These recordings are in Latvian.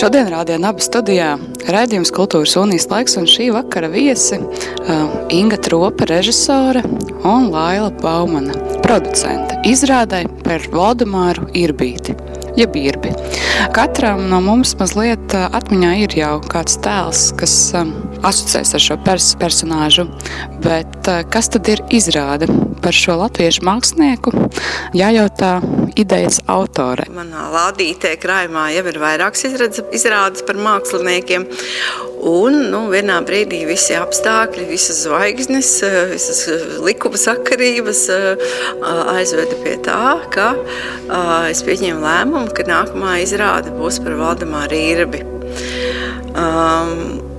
Šodien rādījā abas studijā raidījums Kultūras unijas laiks un šī vakara viesi Inga Tropa, režisore un Laila Baumana, producente, izrādē par Valdemāru Irbīti, jeb Irbi. Katram no mums mazliet atmiņā ir jau kāds tēls, kas asociēs ar šo pers personāžu, bet kas tad ir izrāde par šo latviešu mākslinieku? Jājautā idejas autore. Manā lādītē krājumā jau ir vairākas izrādes par māksliniekiem. Un nu, vienā brīdī visi apstākļi, visas zvaigznes, visas likuma sakarības aizveda pie tā, ka es pieņēmu lēmumu, ka nākamā izrāde būs par Valdemāru Īrbi. Um,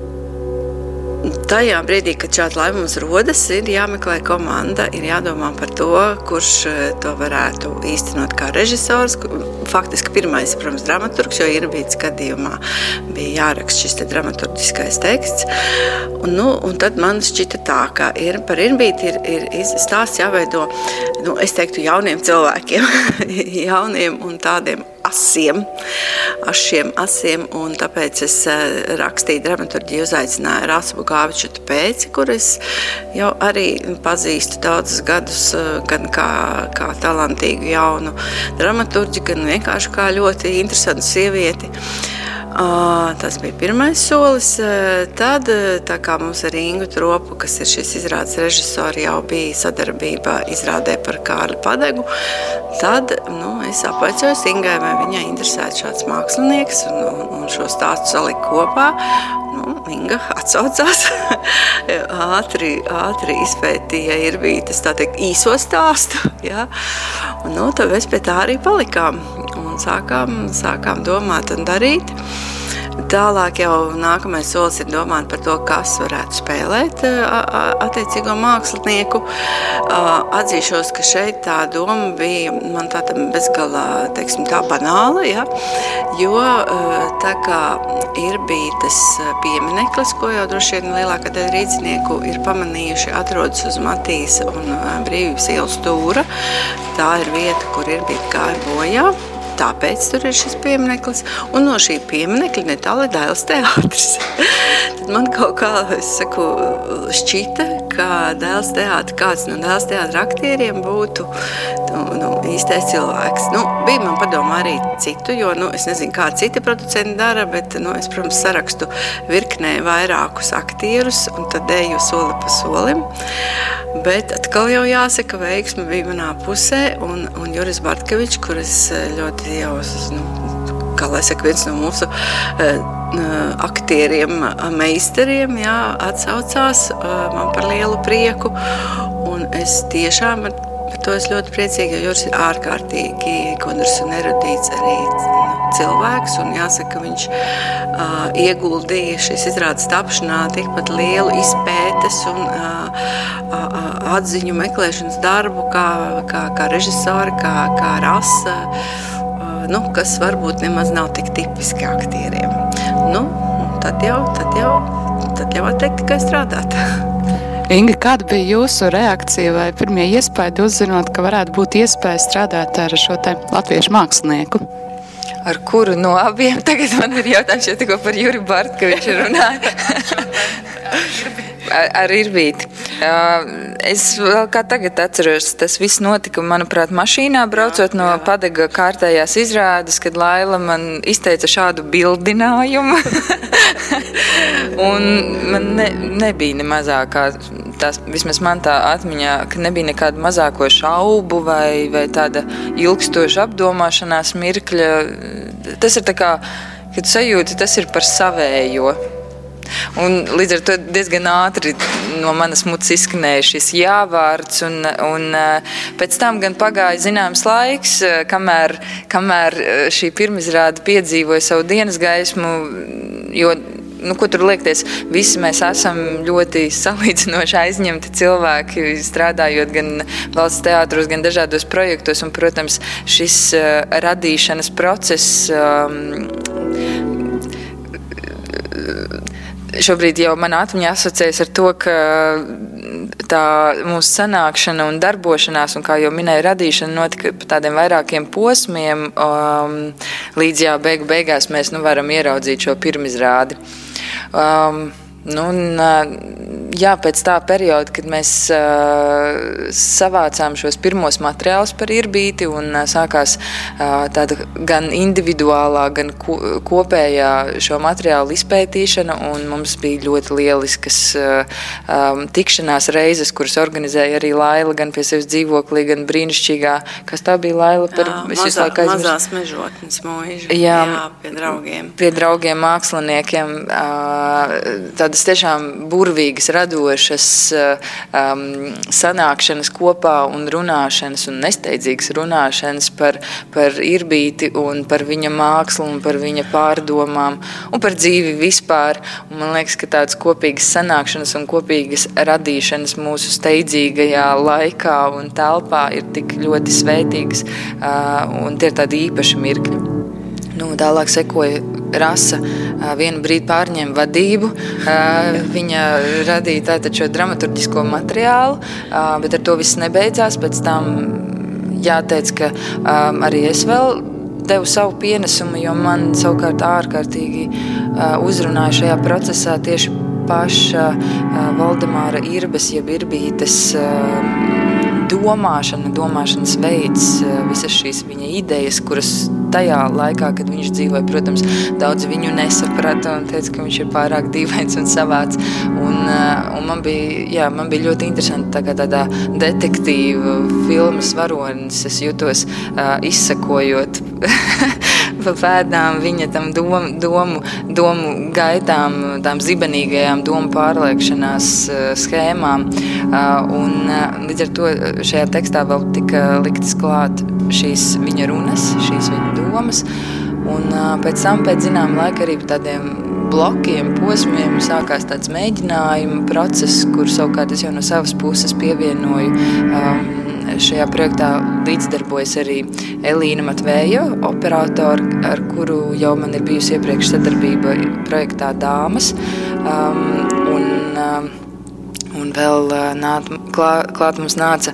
tajā brīdī, kad šāds lēmums rodas, ir jāmeklē komanda, ir jādomā par to, kurš eh, to varētu īstenot kā režisors. Faktiski pirmais, protams, dramaturgs, jo Irbītas gadījumā bija jāraksta šis te dramaturgiskais teksts. Un, nu, un tad man šķita tā, ka ir, par Irbīti ir, ir stāsts jāveido, nu, es teiktu, jauniem cilvēkiem, jauniem un tādiem asiem, ašiem asiem, un tāpēc es eh, rakstīju dramaturģiju, uzaicināju Rāsu Gāviču pēc, kur es jau arī pazīstu daudzus gadus, eh, gan kā, kā talantīgu jaunu dramaturģi, gan vienkārši kā ļoti interesantu sievieti. Tas bija pirmais solis. Tad, tā kā mums ar Ingu Tropu, kas ir šis izrādes režisori, jau bija sadarbība izrādē par Kārli Padegu, tad nu, es apvaicojos Ingai, vai viņai interesētu šāds mākslinieks un, un, un šo stāstu salikt kopā. Nu, Inga atsaucās, ātri, ātri izpētīja ir bija tas tā teikt īso stāstu, ja? un nu, tad mēs pie tā arī palikām sākām, sākām domāt un darīt. Tālāk jau nākamais solis ir domāt par to, kas varētu spēlēt attiecīgo mākslinieku. Atzīšos, ka šeit tā doma bija man tāda bezgalā, teiksim, tā banāla, ja? jo tā kā ir bija tas piemineklis, ko jau droši vien lielākā daļa rīdzinieku ir pamanījuši, atrodas uz Matīs un Brīvības ielas stūra. Tā ir vieta, kur ir bija gāja bojā tāpēc tur ir šis piemineklis. Un no šī pieminekļa netālu ir Dēls teātris. Tad man kaut kā, saku, šķita, ka Dēls teātris, kāds no Dēls teātra aktieriem būtu nu, nu, īstais cilvēks. Nu, bija man padomā arī citu, jo nu, es nezinu, kā citi producenti dara, bet nu, es, protams, sarakstu virknē vairākus aktierus un tad eju soli pa solim. Bet atkal jau jāsaka, veiksme bija manā pusē, un, un Juris Bartkevičs, kuras ļoti jau, nu, kā lai saka, viens no mūsu uh, aktieriem, meistariem, jā, atsaucās uh, man par lielu prieku, un es tiešām ar Par to es ļoti priecīga, jo Juris ir ārkārtīgi gudrs un erudīts arī nu, cilvēks. Un jāsaka, viņš uh, ieguldīja šīs izrādes tapšanā tikpat lielu izpētes un uh, uh, atziņu meklēšanas darbu kā, kā, kā režisori, kā, kā rasa, uh, nu, kas varbūt nemaz nav tik tipiski aktieriem. Nu, tad jau, tad jau, tad jau var teikt tikai strādāt. Inga, kāda bija jūsu reakcija vai pirmie iespēja uzzinot, ka varētu būt iespēja strādāt ar šo te latviešu mākslinieku? Ar kuru no abiem? Tagad man ir jautājums, jo tikko par Juri Bartkeviču runāju. ar, ar Irbīti. Es vēl kā tagad atceros, tas viss notika, manuprāt, mašīnā braucot no padega kārtējās izrādes, kad Laila man izteica šādu bildinājumu. Un man ne, nebija ne mazākā, tās, vismaz man tā atmiņā, ka nebija nekāda mazāko šaubu vai, vai tāda ilgstoša apdomāšanās mirkļa. Tas ir tā kā, kad sajūti, tas ir par savējo. Un līdz ar to diezgan ātri no manas mutes izskanēja šis jāvārds, un, un eh, pēc tam gan pagāja zināms laiks, eh, kamēr, kamēr eh, šī pirmizrāde piedzīvoja savu dienas gaismu, jo nu, ko tur liekties, visi mēs esam ļoti salīdzinoši aizņemti cilvēki, strādājot gan valsts teātros, gan dažādos projektos. Un, protams, šis uh, radīšanas process. Um, šobrīd jau manā atmiņā asociējas ar to, ka tā mūsu sanākšana un darbošanās, un kā jau minēju, radīšana notika pa tādiem vairākiem posmiem, um, līdz jā, beigu beigās mēs nu, varam ieraudzīt šo pirmizrādi. Um, Nu, un, jā, pēc tā perioda, kad mēs uh, savācām šos pirmos materiālus par irbīti, un uh, sākās uh, tāda gan individuālā, gan ko, kopējā šo materiālu izpētīšana, un mums bija ļoti lieliskas um, tikšanās reizes, kuras organizēja arī Laila, gan pie sevis dzīvoklī, gan brīnišķīgā, kas tā bija Laila par jā, mazā, mazās mežotnes mūžu. Jā, jā, pie draugiem. Pie draugiem māksliniekiem. Uh, tādas tiešām burvīgas, radošas um, sanākšanas kopā un runāšanas, un nesteidzīgas runāšanas par, par Irbīti un par viņa mākslu un par viņa pārdomām un par dzīvi vispār. Un man liekas, ka tādas kopīgas sanākšanas un kopīgas radīšanas mūsu steidzīgajā laikā un telpā ir tik ļoti svētīgas, uh, un tie ir tādi īpaši mirkļi. Nu, tālāk sekoja rasa. Vienu brīdi pārņēma vadību. Viņa radīja tātad šo dramaturgisko materiālu, bet ar to viss nebeidzās. Pēc tam jāteic, ka arī es vēl devu savu pienesumu, jo man savukārt ārkārtīgi uzrunāja šajā procesā tieši paša Valdemāra Irbes, jeb Irbītes domāšana, domāšanas veids, visas šīs viņa idejas, kuras tajā laikā, kad viņš dzīvoja, protams, daudz viņu nesaprata un teica, ka viņš ir pārāk dīvains un savāds. Un, uh, un man, bija, jā, man bija ļoti interesanti tā kā tādā detektīva filmas varonis. Es jutos uh, izsakojot pa pēdām viņa tam domu, domu, domu gaitām, tām zibenīgajām domu pārliekšanās uh, schēmām. Uh, un, uh, līdz ar to šajā tekstā vēl tika liktas klāt šīs viņa runas, šīs viņa domas. Un pēc tam, pēc zināma laika, arī tādiem blokiem, posmiem sākās tāds mēģinājuma process, kur savukārt es jau no savas puses pievienoju. Um, šajā projektā līdzdarbojas arī Elīna Matvēja, operatore, ar kuru jau man ir bijusi iepriekš sadarbība projektā Dāmas. Um, un, um, un vēl nāt, klā, klāt mums nāca,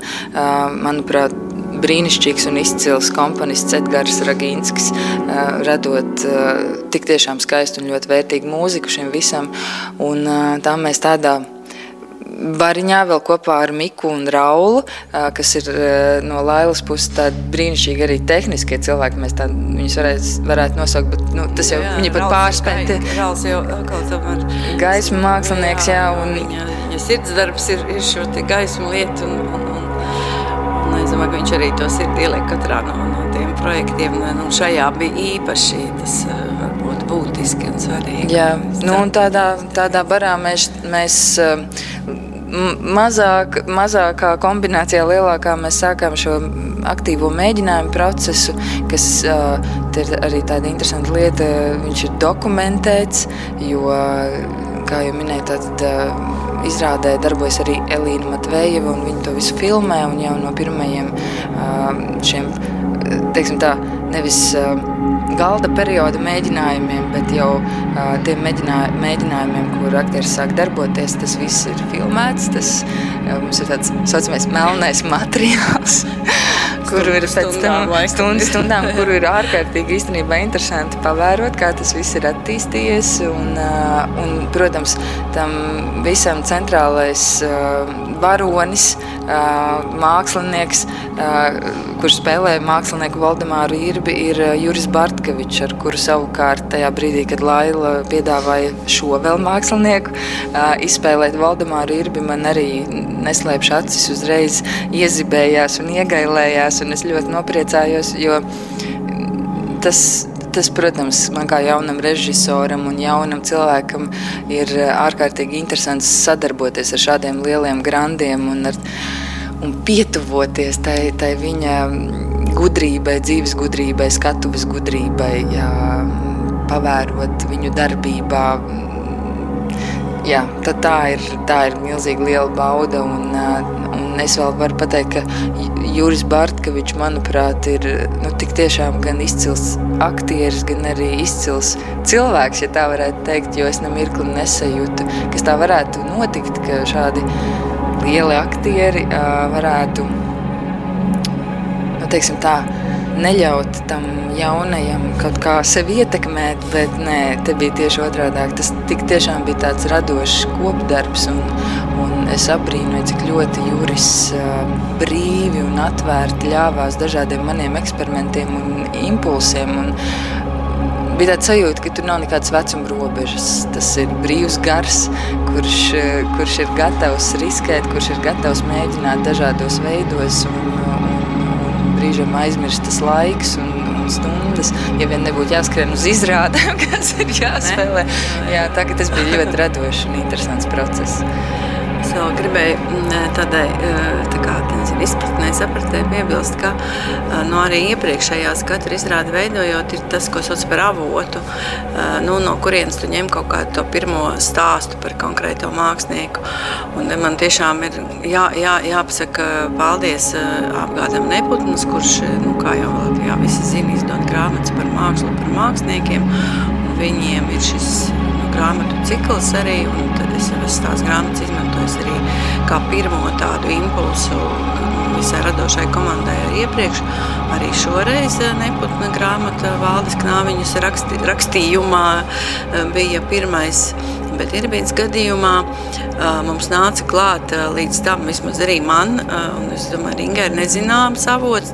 manuprāt, brīnišķīgs un izcils komponists Edgars Ragīnskis, radot tik tiešām skaistu un ļoti vērtīgu mūziku šim visam. Un tā mēs tādā Bariņā vēl kopā ar Miku un Raulu, kas ir no Lailas puses tādi brīnišķīgi arī tehniskie cilvēki. Mēs tā, viņus varētu, varētu nosaukt, bet nu, tas jau jā, viņi pat pārspēti. Rauls jau atkal tomēr gaismu mākslinieks, jā. jā un... viņa, viņa sirdsdarbs ir, ir šo te gaismu lietu un, un, un, un es domāju, ka viņš arī to sirdi ieliek katrā no, no tiem projektiem. Un šajā bija īpaši tas varbūt būtiski un svarīgi. Jā, nu un tādā, tādā barā mēs, mēs mazāk, mazākā kombinācijā, lielākā mēs sākām šo aktīvo mēģinājumu procesu, kas uh, ir arī tāda interesanta lieta. Viņš ir dokumentēts, jo, kā jau minēju, tad uh, izrādē darbojas arī Elīna Matvejeva, un viņa to visu filmē, un jau no pirmajiem uh, šiem, teiksim tā, nevis galda perioda mēģinājumiem, bet jau uh, tiem mēģinā, mēģinājumiem, kur aktieris sāk darboties, tas viss ir filmēts. Tas uh, mums ir tāds saucamais melnais materiāls. Kuru ir pēc tam stundu stundām, kuru ir ārkārtīgi īstenībā interesanti pavērot, kā tas viss ir attīstījies. Un, un, protams, tam visam centrālais varonis, mākslinieks, kurš spēlē mākslinieku Valdemāru Irbi, ir Juris Bartkevičs, ar kuru savukārt tajā brīdī, kad Laila piedāvāja šo vēl mākslinieku izspēlēt Valdemāru Irbi, man arī neslēpšu acis uzreiz iezibējās un iegailējās, un es ļoti nopriecājos, jo tas, tas, protams, man kā jaunam režisoram un jaunam cilvēkam ir ārkārtīgi interesants sadarboties ar šādiem lieliem grandiem un, ar, un pietuvoties tai, tai viņa gudrībai, dzīves gudrībai, skatuves gudrībai, jā, pavērot viņu darbībā, jā, tā ir, tā ir milzīgi liela bauda. Un, un es vēl varu pateikt, ka Juris Bartkevičs, manuprāt, ir nu, tik tiešām gan izcils aktieris, gan arī izcils cilvēks, ja tā varētu teikt, jo es nemirkli nesajūtu, kas tā varētu notikt, ka šādi lieli aktieri varētu, nu, teiksim tā, neļaut tam jaunajam kaut kā sevi ietekmēt, bet nē, te bija tieši otrādi. Tas tik tiešām bija tāds radošs kopdarbs, un, un es abrīnoju, cik ļoti Juris brīvi un atvērti ļāvās dažādiem maniem eksperimentiem un impulsiem. Un, bija tāds sajūta, ka tur nav nekādas vecuma robežas. Tas ir brīvs gars, kurš, kurš ir gatavs riskēt, kurš ir gatavs mēģināt dažādos veidos. Un, brīžiem aizmirstas laiks un, un stundas, ja vien nebūtu jāskrien uz izrādēm, kas ir jāspēlē. Jā, tā, tas bija ļoti radošs un interesants process. Es vēl gribēju mm, tādai tā kā, nezinu, izpratnē, sapratē piebilst, ka nu, arī iepriekšējās katru izrādi veidojot ir tas, ko sauc par avotu, nu, no kurienes tu ņem kaut kādu to pirmo stāstu par konkrēto mākslinieku. Un man tiešām ir jā, jā, jāpasaka paldies apgādam Neputnas, kurš, nu, kā jau Latvijā visi zina, izdod grāmatas par mākslu, par māksliniekiem. Viņiem ir šis grāmatu cikls arī, un tad es jau esmu tās grāmatas izmantojis arī kā pirmo tādu impulsu visai radošai komandai arī iepriekš. Arī šoreiz eh, neputna grāmata Valdis Knāviņus raksti, rakstījumā eh, bija pirmais bet ir bijis gadījumā, mums nāca klāt līdz tam, vismaz arī man, un es domāju, Ringai ir nezināms avots,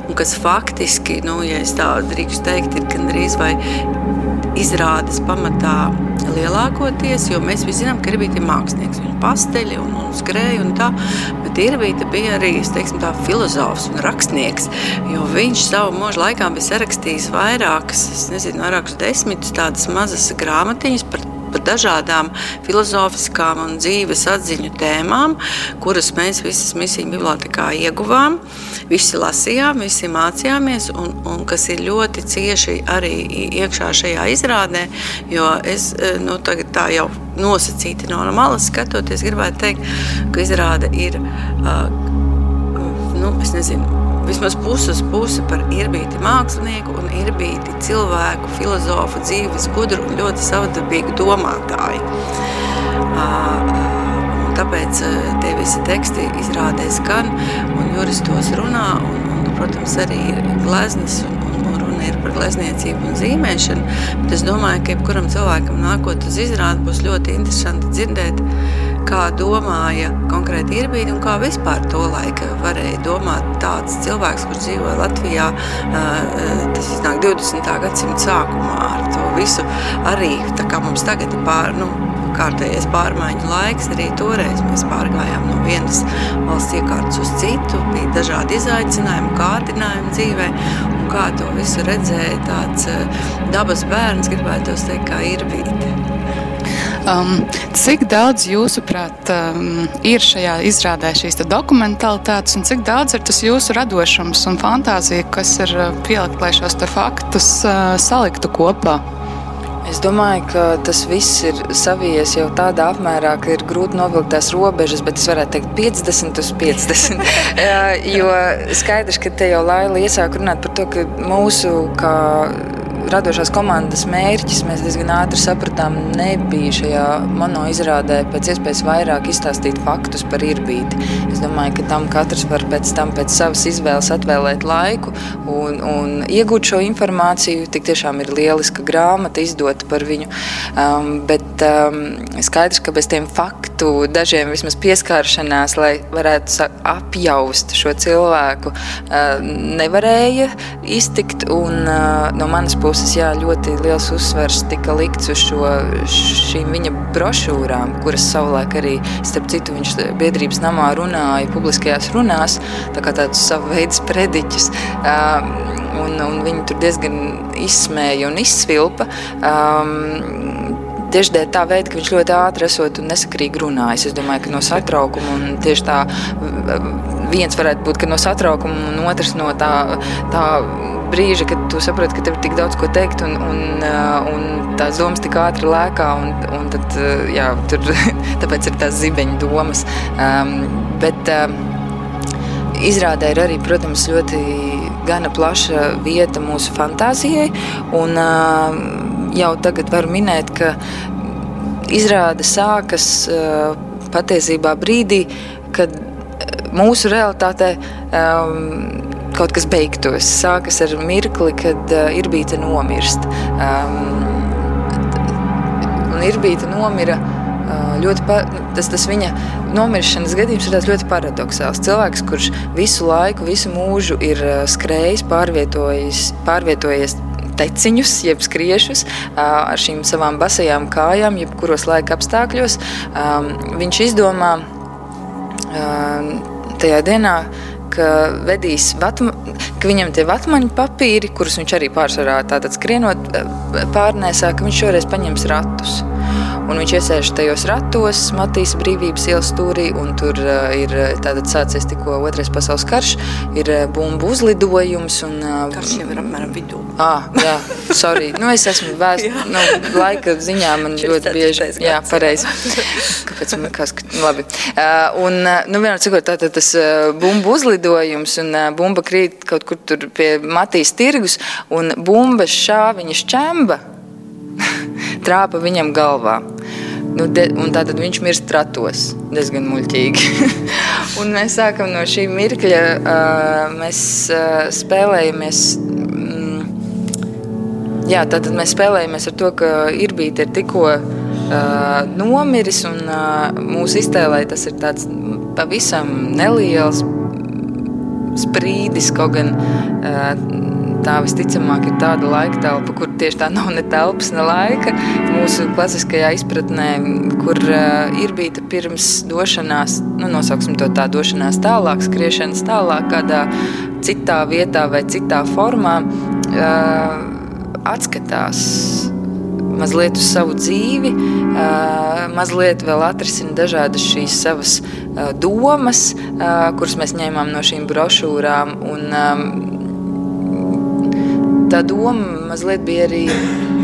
un kas faktiski, nu, ja es tā drīkstu teikt, ir gandrīz vai izrādes pamatā lielākoties, jo mēs visi zinām, ka Irbīte ir mākslinieks. Viņa pasteļi un, un skrēja un tā, bet Irbīte bija arī, teiksim tā, filozofs un rakstnieks, jo viņš savu mūžu laikā bija sarakstījis vairākas, es nezinu, vairākus desmitus tādas mazas grāmatiņas par par dažādām filozofiskām un dzīves atziņu tēmām, kuras mēs visas misiju bibliotekā ieguvām, visi lasījām, visi mācījāmies, un, un kas ir ļoti cieši arī iekšā šajā izrādē, jo es e, nu, tagad tā jau nosacīti no malas skatoties, gribētu teikt, ka izrāda ir, uh, nu, es nezinu, vismaz puses puse par irbīti mākslinieku un irbīti cilvēku, filozofu, dzīves gudru un ļoti savdabīgu domātāju. Un tāpēc tie visi teksti izrādē skan un Juris tos runā un, un protams, arī ir gleznas un, un runa ir par glezniecību un zīmēšanu, bet es domāju, ka jebkuram cilvēkam nākot uz izrādi būs ļoti interesanti dzirdēt, kā domāja konkrēti Irbīdi un kā vispār to laika varēja domāt tāds cilvēks, kurš dzīvoja Latvijā, tas iznāk 20. gadsimta sākumā ar to visu arī, tā kā mums tagad ir pār, nu, kārtējais pārmaiņu laiks, arī toreiz mēs pārgājām no vienas valsts iekārtas uz citu, bija dažādi izaicinājumi, kārdinājumi dzīvē, un kā to visu redzēja tāds dabas bērns, gribētu teikt, kā Irbīte. Um, cik daudz, jūsuprāt, um, ir šajā izrādē šīs dokumentālitātes, un cik daudz ir tas jūsu radošums un fantāzija, kas ir uh, pielikt, lai šos faktus uh, saliktu kopā? Es domāju, ka tas viss ir savijies jau tādā apmērā, ka ir grūti novilkt tās robežas, bet es varētu teikt 50 uz 50. jo skaidrs, ka te jau Laila iesāk runāt par to, ka mūsu kā radošās komandas mērķis, mēs diezgan ātri sapratām, nebija šajā mono izrādē pēc iespējas vairāk izstāstīt faktus par irbīti. Es domāju, ka tam katrs var pēc tam pēc savas izvēles atvēlēt laiku un, un iegūt šo informāciju. Tik tiešām ir lieliska grāmata izdota par viņu, um, bet um, skaidrs, ka bez tiem faktu dažiem vismaz pieskāršanās, lai varētu apjaust šo cilvēku, uh, nevarēja iztikt un uh, no manas puses jā, ļoti liels uzsvers tika likts uz šo, šīm viņa brošūrām, kuras savulaik arī, starp citu, viņš biedrības namā runāja publiskajās runās, tā kā tāds savu veidu sprediķis. Um, un, un viņi tur diezgan izsmēja un izsvilpa. Tieši dēļ tā veida, ka viņš ļoti ātri esot un nesakrīgi runājis. Es domāju, ka no satraukuma un tieši tā viens varētu būt no satraukuma, un otrs no tā, tā brīža, kad tu saproti, ka tev ir tik daudz ko teikt, un, un, uh, un tās domas tik ātri lēkā, un, un tad, uh, jā, tur, tāpēc ir tās zibeņu domas. Um, bet um, izrādē ir arī, protams, ļoti gana plaša vieta mūsu fantāzijai, un uh, jau tagad varu minēt, ka izrāde sākas uh, patiesībā brīdī, kad mūsu realitātē um, kaut kas beigtos. Sākas ar mirkli, kad uh, ir bijis nomirst. Um, un ir bijis nomira. Uh, ļoti pa, tas, tas viņa nomiršanas gadījums ir ļoti paradoxāls. Cilvēks, kurš visu laiku, visu mūžu ir uh, skrējis, pārvietojies, pārvietojies teciņus, jeb skriešus uh, ar šīm savām basajām kājām, jebkuros laika apstākļos, um, viņš izdomā tajā dienā ka vedīs vatma, ka viņam tie vatmaņu papīri, kurus viņš arī pārsvarā tātad skrienot pārnēsā, ka viņš šoreiz paņems ratus. Un viņš iesēž tajos ratos, Matīs brīvības ielas stūrī, un tur uh, ir tātad sācies tikko otrais pasaules karš, ir uh, bumbu uzlidojums. Un, uh, karš jau ir apmēram vidū. Ah, jā, sorry. Nu, es esmu vēst, nu, laika ziņā man ļoti bieži. Jā, pareizi. Kāpēc man kas, labi. Uh, un, nu, vienmēr cikot, tātad tas uh, bumbu uzlidojums, un uh, bumba krīt kaut kur tur pie Matīs tirgus, un bumba šā viņa šķemba trāpa viņam galvā. Nu, de, tad viņš mirst tratos, diezgan muļķīgi. un mēs sākam no šī mirkļa, uh, mēs uh, spēlējamies. Mm, jā, tad mēs spēlējamies ar to, ka Irbīte ir tikko uh, nomiris, un uh, mūsu iztēlē tas ir tāds pavisam neliels sprīdis, kaut gan uh, tā visticamāk ir tāda laika telpa, kur tieši tā nav ne telpas, ne laika. Mūsu klasiskajā izpratnē, kur uh, ir bija pirms došanās, nu, nosauksim to tā, došanās tālāk, skriešanas tālāk, kādā citā vietā vai citā formā, uh, atskatās mazliet uz savu dzīvi, uh, mazliet vēl atrisina dažādas šīs savas domas, kuras mēs ņēmām no šīm brošūrām. Un, um, tā doma mazliet bija arī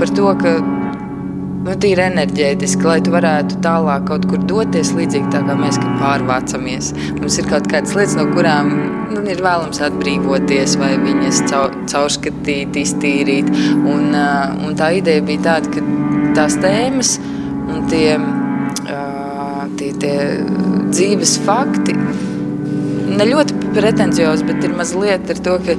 par to, ka nu, tīri enerģētiski, lai tu varētu tālāk kaut kur doties, līdzīgi tā kā mēs pārvācamies. Mums ir kaut kādas lietas, no kurām nu, ir vēlams atbrīvoties vai viņas caur, caurskatīt, iztīrīt. Un, un tā ideja bija tāda, ka tās tēmas un tie, tie, tie dzīves fakti ne ļoti pretenciozi, bet ir mazliet ar to, ka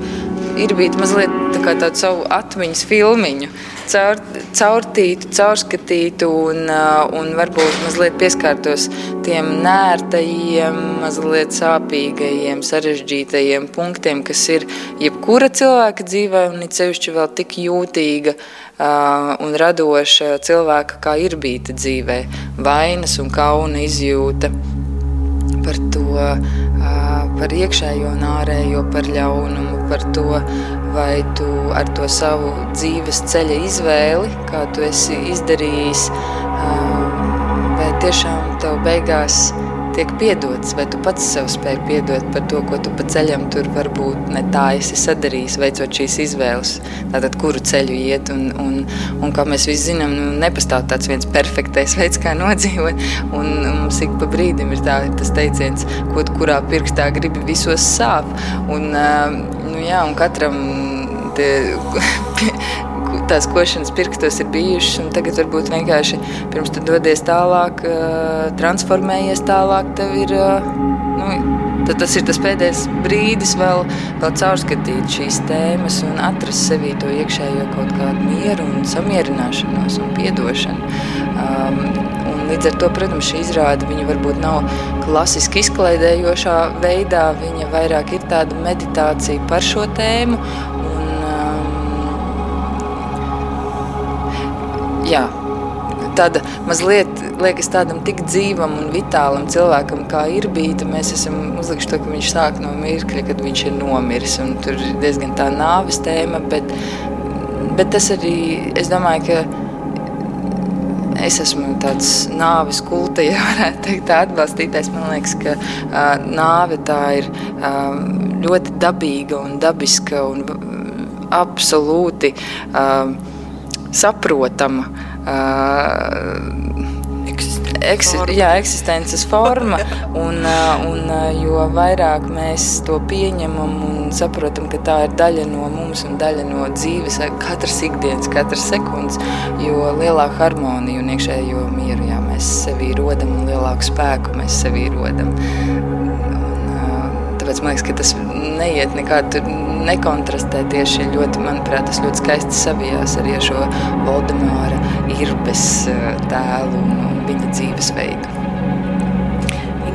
ir bijis mazliet tā kā tādu savu atmiņas filmiņu, caur, caurtītu, caurskatītu un, uh, un varbūt mazliet pieskārtos tiem nērtajiem, mazliet sāpīgajiem, sarežģītajiem punktiem, kas ir jebkura cilvēka dzīvē un it sevišķi vēl tik jūtīga uh, un radoša cilvēka kā ir bīta dzīvē. Vainas un kauna izjūta par to, par iekšējo un ārējo, par ļaunumu, par to, vai tu ar to savu dzīves ceļa izvēli, kā tu esi izdarījis, vai tiešām tev beigās tiek piedots, vai tu pats sev spēj piedot par to, ko tu pa ceļam tur varbūt ne tā esi sadarījis, veicot šīs izvēles, tātad kuru ceļu iet, un, un, un kā mēs visi zinām, nu, nepastāv tāds viens perfektais veids, kā nodzīvot, un mums ik pa brīdim ir tā, tas teiciens, ko tu kurā pirkstā gribi visos sāp, un, nu jā, un katram tie, tās košanas pirkstos ir bijušas, un tagad varbūt vienkārši pirms tu dodies tālāk, transformējies tālāk, tev ir, nu, tad tas ir tas pēdējais brīdis vēl, vēl caurskatīt šīs tēmas un atrast sevī to iekšējo kaut kādu mieru un samierināšanos un piedošanu. Um, līdz ar to, protams, šī izrāde varbūt nav klasiski izklaidējošā veidā, viņa vairāk ir tāda meditācija par šo tēmu jā, tāda mazliet liekas tādam tik dzīvam un vitālam cilvēkam, kā ir bijis. Mēs esam uzlikuši to, ka viņš sāk no mirkļa, kad viņš ir nomiris. Tur ir diezgan tā nāves tēma, bet, bet tas arī, es domāju, ka es esmu tāds nāves kulta, ja varētu teikt, tā atbalstītājs. Man liekas, ka uh, nāve tā ir uh, ļoti dabīga un dabiska un absolūti uh, saprotama Eks, jā, eksistences forma, un, un jo vairāk mēs to pieņemam un saprotam, ka tā ir daļa no mums un daļa no dzīves, katras ikdienas, katras sekundes, jo lielāku harmoniju un iekšējo mieru jā, mēs sevī rodam un lielāku spēku mēs sevī rodam. Tāpēc man liekas, ka tas neiet nekādu nekontrastē tieši ļoti, manuprāt, tas ļoti skaisti savijās arī ar šo Voldemāra irbes eh, tēlu un viņa dzīvesveidu.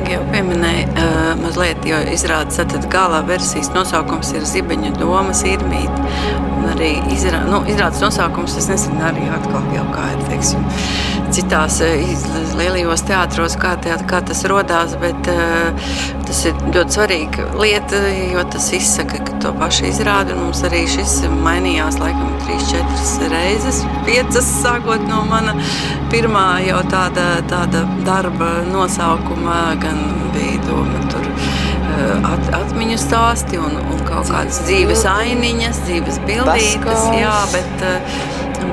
Jau pieminēja uh, mazliet, jo izrādes tad gala versijas nosaukums ir Zibeņu domas irmīti. Arī izrā, nu, izrādes nosaukums, es nezinu, arī atkal jau kā ir, teiksim, citās lielajos teātros, kā, teāt, kā tas rodās, bet uh, tas ir ļoti svarīga lieta, jo tas izsaka to pašu izrādi. Mums arī šis mainījās laikam 3-4 reizes, 5 sākot no mana pirmā jau tāda, tāda darba nosaukuma, gan bija doma tur at, atmiņu stāsti un, un kaut kādas dzīves ainiņas, dzīves bildītes, jā, bet uh,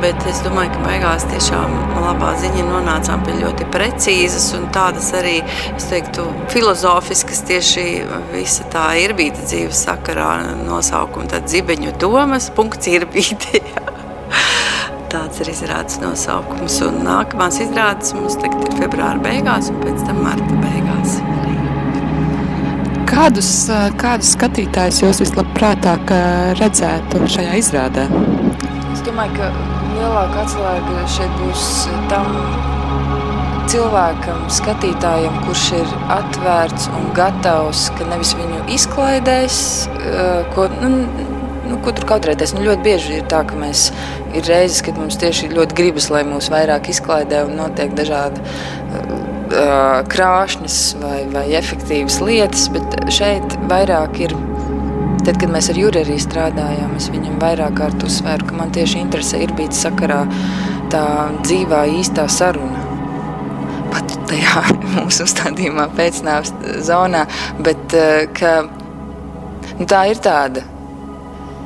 Bet es domāju, ka beigās tiešām labā ziņa nonācām pie ļoti precīzas un tādas arī, es teiktu, filozofiskas tieši visa tā ir bīta dzīves sakarā nosaukuma. Tad zibeņu domas, punkts ir bīti. Tāds ir izrādes nosaukums. Un nākamās izrādes mums tagad ir februāra beigās un pēc tam marta beigās. Kādus, kādus skatītājus jūs vislabprātāk redzētu šajā izrādē? Es domāju, ka lielāka atslēga šeit būs tam cilvēkam, skatītājam, kurš ir atvērts un gatavs, ka nevis viņu izklaidēs, ko, nu, nu, ko tur kautrēties. Nu, ļoti bieži ir tā, ka mēs ir reizes, kad mums tieši ļoti gribas, lai mūs vairāk izklaidē un notiek dažādi uh, krāšņas vai, vai efektīvas lietas, bet šeit vairāk ir Tad, kad mēs ar Juri arī strādājām, es viņam vairāk kārt uzsvēru, ka man tieši interese ir bijis sakarā tā dzīvā īstā saruna. Pat tajā mūsu uzstādījumā pēcnāvs zonā, bet eh, ka, nu, tā ir tāda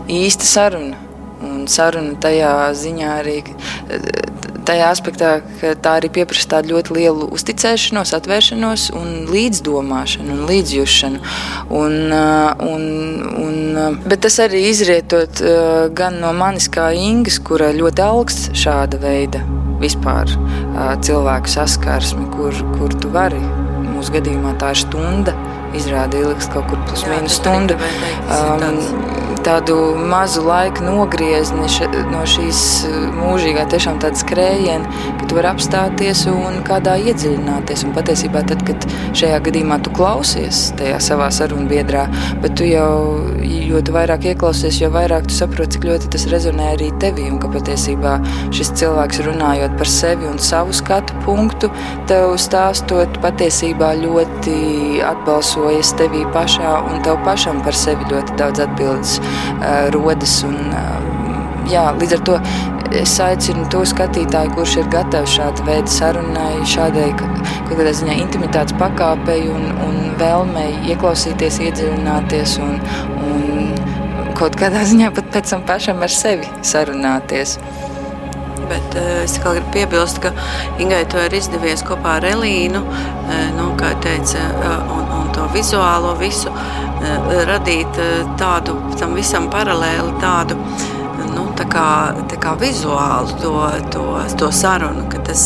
īsta saruna. Un saruna tajā ziņā arī tajā aspektā, ka tā arī pieprasa tādu ļoti lielu uzticēšanos, atvēršanos un līdzdomāšanu un līdzjūšanu. Un, uh, un, un, uh, bet tas arī izrietot uh, gan no manis kā Ingas, kura ļoti augsts šāda veida vispār cilvēku saskarsmi, kur, kur tu vari. Mūsu gadījumā tā ir stunda, izrāda ilgs kaut kur plus mīnus stunda. Um, tādu mazu laika nogriezni no šīs eh, mūžīgā tiešām tāda skrējiena, ka tu vari apstāties un kādā iedziļināties. Un patiesībā tad, kad šajā gadījumā tu klausies tajā savā sarunbiedrā, bet tu jau, jo tu vairāk ieklausies, jo vairāk tu saproti, cik ļoti tas rezonē arī tevī un ka patiesībā šis cilvēks runājot par sevi un savu skatu punktu, tev stāstot patiesībā ļoti atbalsojas tevī pašā un tev pašam par sevi ļoti daudz atbildes rodas. Un, uh, jā, līdz ar to es aicinu to skatītāju, kurš ir gatavs šāda veida sarunai, šādai kādā ziņā intimitātes pakāpei un, un vēlmei ieklausīties, iedziļināties un, un kaut kādā ziņā pat pēc tam pašam ar sevi sarunāties. Bet uh, es tikai gribu piebilst, ka Ingai to ir izdevies kopā ar Elīnu, nu, kā teica, un to vizuālo visu, radīt tādu tam visam paralēli tādu nu, tā kā, tā kā vizuālu to, to, to sarunu, ka tas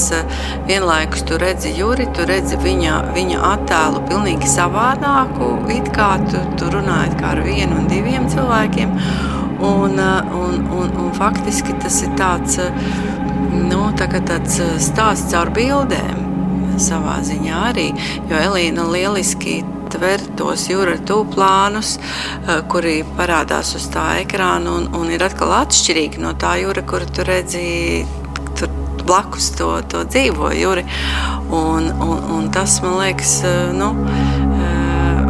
vienlaikus tu redzi Juri, tu redzi viņa, viņa attēlu pilnīgi savādāku, it kā tu, tu runāji kā ar vienu un diviem cilvēkiem, un, un, un, un faktiski tas ir tāds, nu, tā tāds stāsts caur bildēm savā ziņā arī, jo Elīna lieliski tver tos jūra tūplānus, eh, kuri parādās uz tā ekrāna un, un ir atkal atšķirīgi no tā jūra, kuru tu redzi tur blakus to, to dzīvo jūri. Un, un, un tas, man liekas, eh, nu, eh,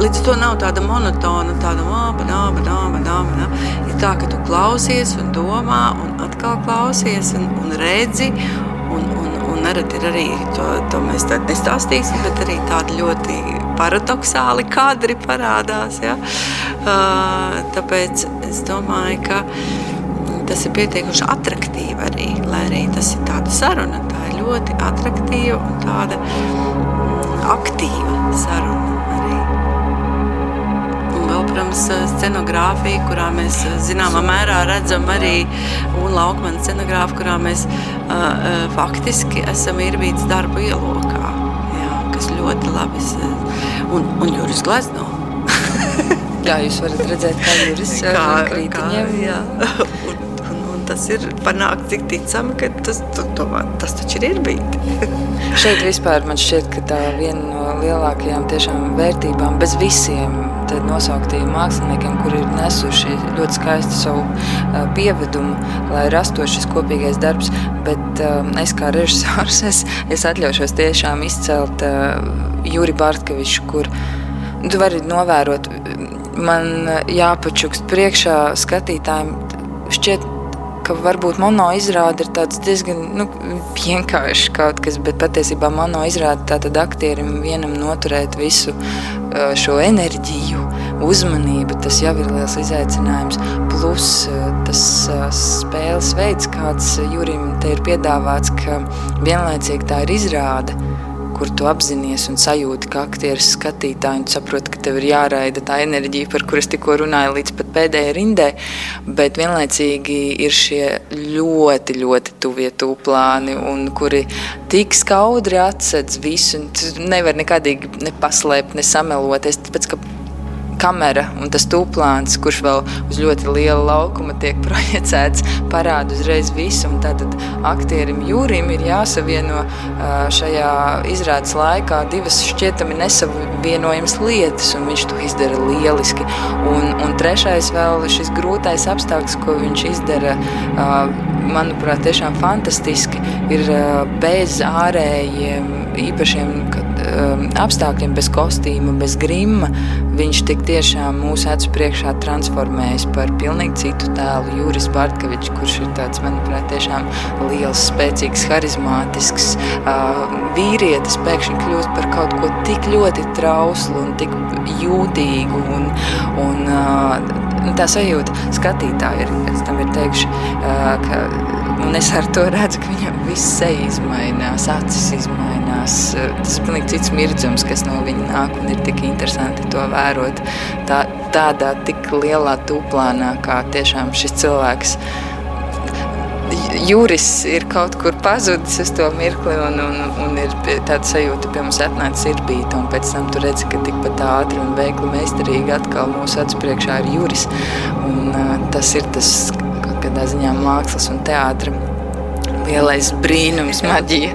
līdz to nav tāda monotona, tāda dāma, dāma, dāma, dāma. Ir tā, ka tu klausies un domā un atkal klausies un, un redzi un, un, un nereti ir arī, to, to mēs tad nestāstīsim, bet arī tādi ļoti paradoxāli kadri parādās. Ja? Tāpēc es domāju, ka tas ir pietiekuši attraktīvi arī, lai arī tas ir tāda saruna. Tā ir ļoti attraktīva un tāda mm, aktīva saruna arī. Un vēl, protams, scenogrāfija, kurā mēs zināmā mērā redzam arī un laukmanu scenogrāfu, kurā mēs uh, uh, faktiski esam irbīts darbu ielokā, ļoti labi un, un Juris Glazno. jā, jūs varat redzēt, kā Juris kā, krītiņiem. Kā, jā. un, un, un tas ir panākt tik ticami, ka tas, tu, tu, tas taču ir irbīti. Šeit vispār man šķiet, ka tā viena no lielākajām tiešām vērtībām bez visiem nosauktiem māksliniekiem, kuri ir nesuši ļoti skaistu savu pievedumu, lai rastos šis kopīgais darbs, bet es kā režisors, es, es atļaušos tiešām izcelt Juri Bartkeviču, kur tu vari novērot, man jāpačukst priekšā skatītājiem, šķiet, ka varbūt mono izrāde ir tāds diezgan nu, vienkāršs kaut kas, bet patiesībā mono izrāde tātad aktierim vienam noturēt visu šo enerģiju, uzmanību, tas jau ir liels izaicinājums, plus tas spēles veids, kāds Jurim te ir piedāvāts, ka vienlaicīgi tā ir izrāde, kur tu apzinājies un sajūti, ka aktieris skatītāji un saproti, ka tev ir jāraida tā enerģija, par kuras tikko runāju, līdz pat pēdējai rindai. Bet vienlaicīgi ir šie ļoti, ļoti tuvie tūplāni, kuri tik skaudri atsedz visu, un tu nevar nekādīgi nepaslēpt, ne sameloties. Tāpēc, kamera un tas tūplāns, kurš vēl uz ļoti liela laukuma tiek projicēts, parāda uzreiz visu. Tātad aktierim Jūrim ir jāsavieno šajā izrādes laikā divas šķietami nesavienojamas lietas, un viņš to izdara lieliski. Un, un trešais vēl šis grūtais apstākļs, ko viņš izdara, manuprāt, tiešām fantastiski, ir bez ārējiem īpašiem apstākļiem, bez kostīma, bez grimma. Viņš tik tiešām mūsu acu priekšā transformējas par pilnīgi citu tēlu. Juris Bartkevičs, kurš ir tāds, manuprāt, tiešām liels, spēcīgs, harizmātisks uh, vīrietis, pēkšņi kļūst par kaut ko tik ļoti trauslu un tik jūtīgu un, un uh, tā sajūta skatītāji ir, tam ir teikši, uh, ka, un es ar to redzu, ka viņam viss seja izmainās, acis izmainās, tas ir pilnīgi cits mirdzums, kas no viņa nāk un ir tik interesanti to vērot. Tā, tādā tik lielā tūplānā, kā tiešām šis cilvēks Jūris ir kaut kur pazudis uz to mirkli un, un, un ir tāda sajūta, pie mums atnāca sirdbīta un pēc tam tu redzi, ka tikpat ātri un veikli meistarīgi atkal mūsu acu priekšā ir Jūris un tas ir tas kādā ziņā mākslas un teātra lielais brīnums, maģija.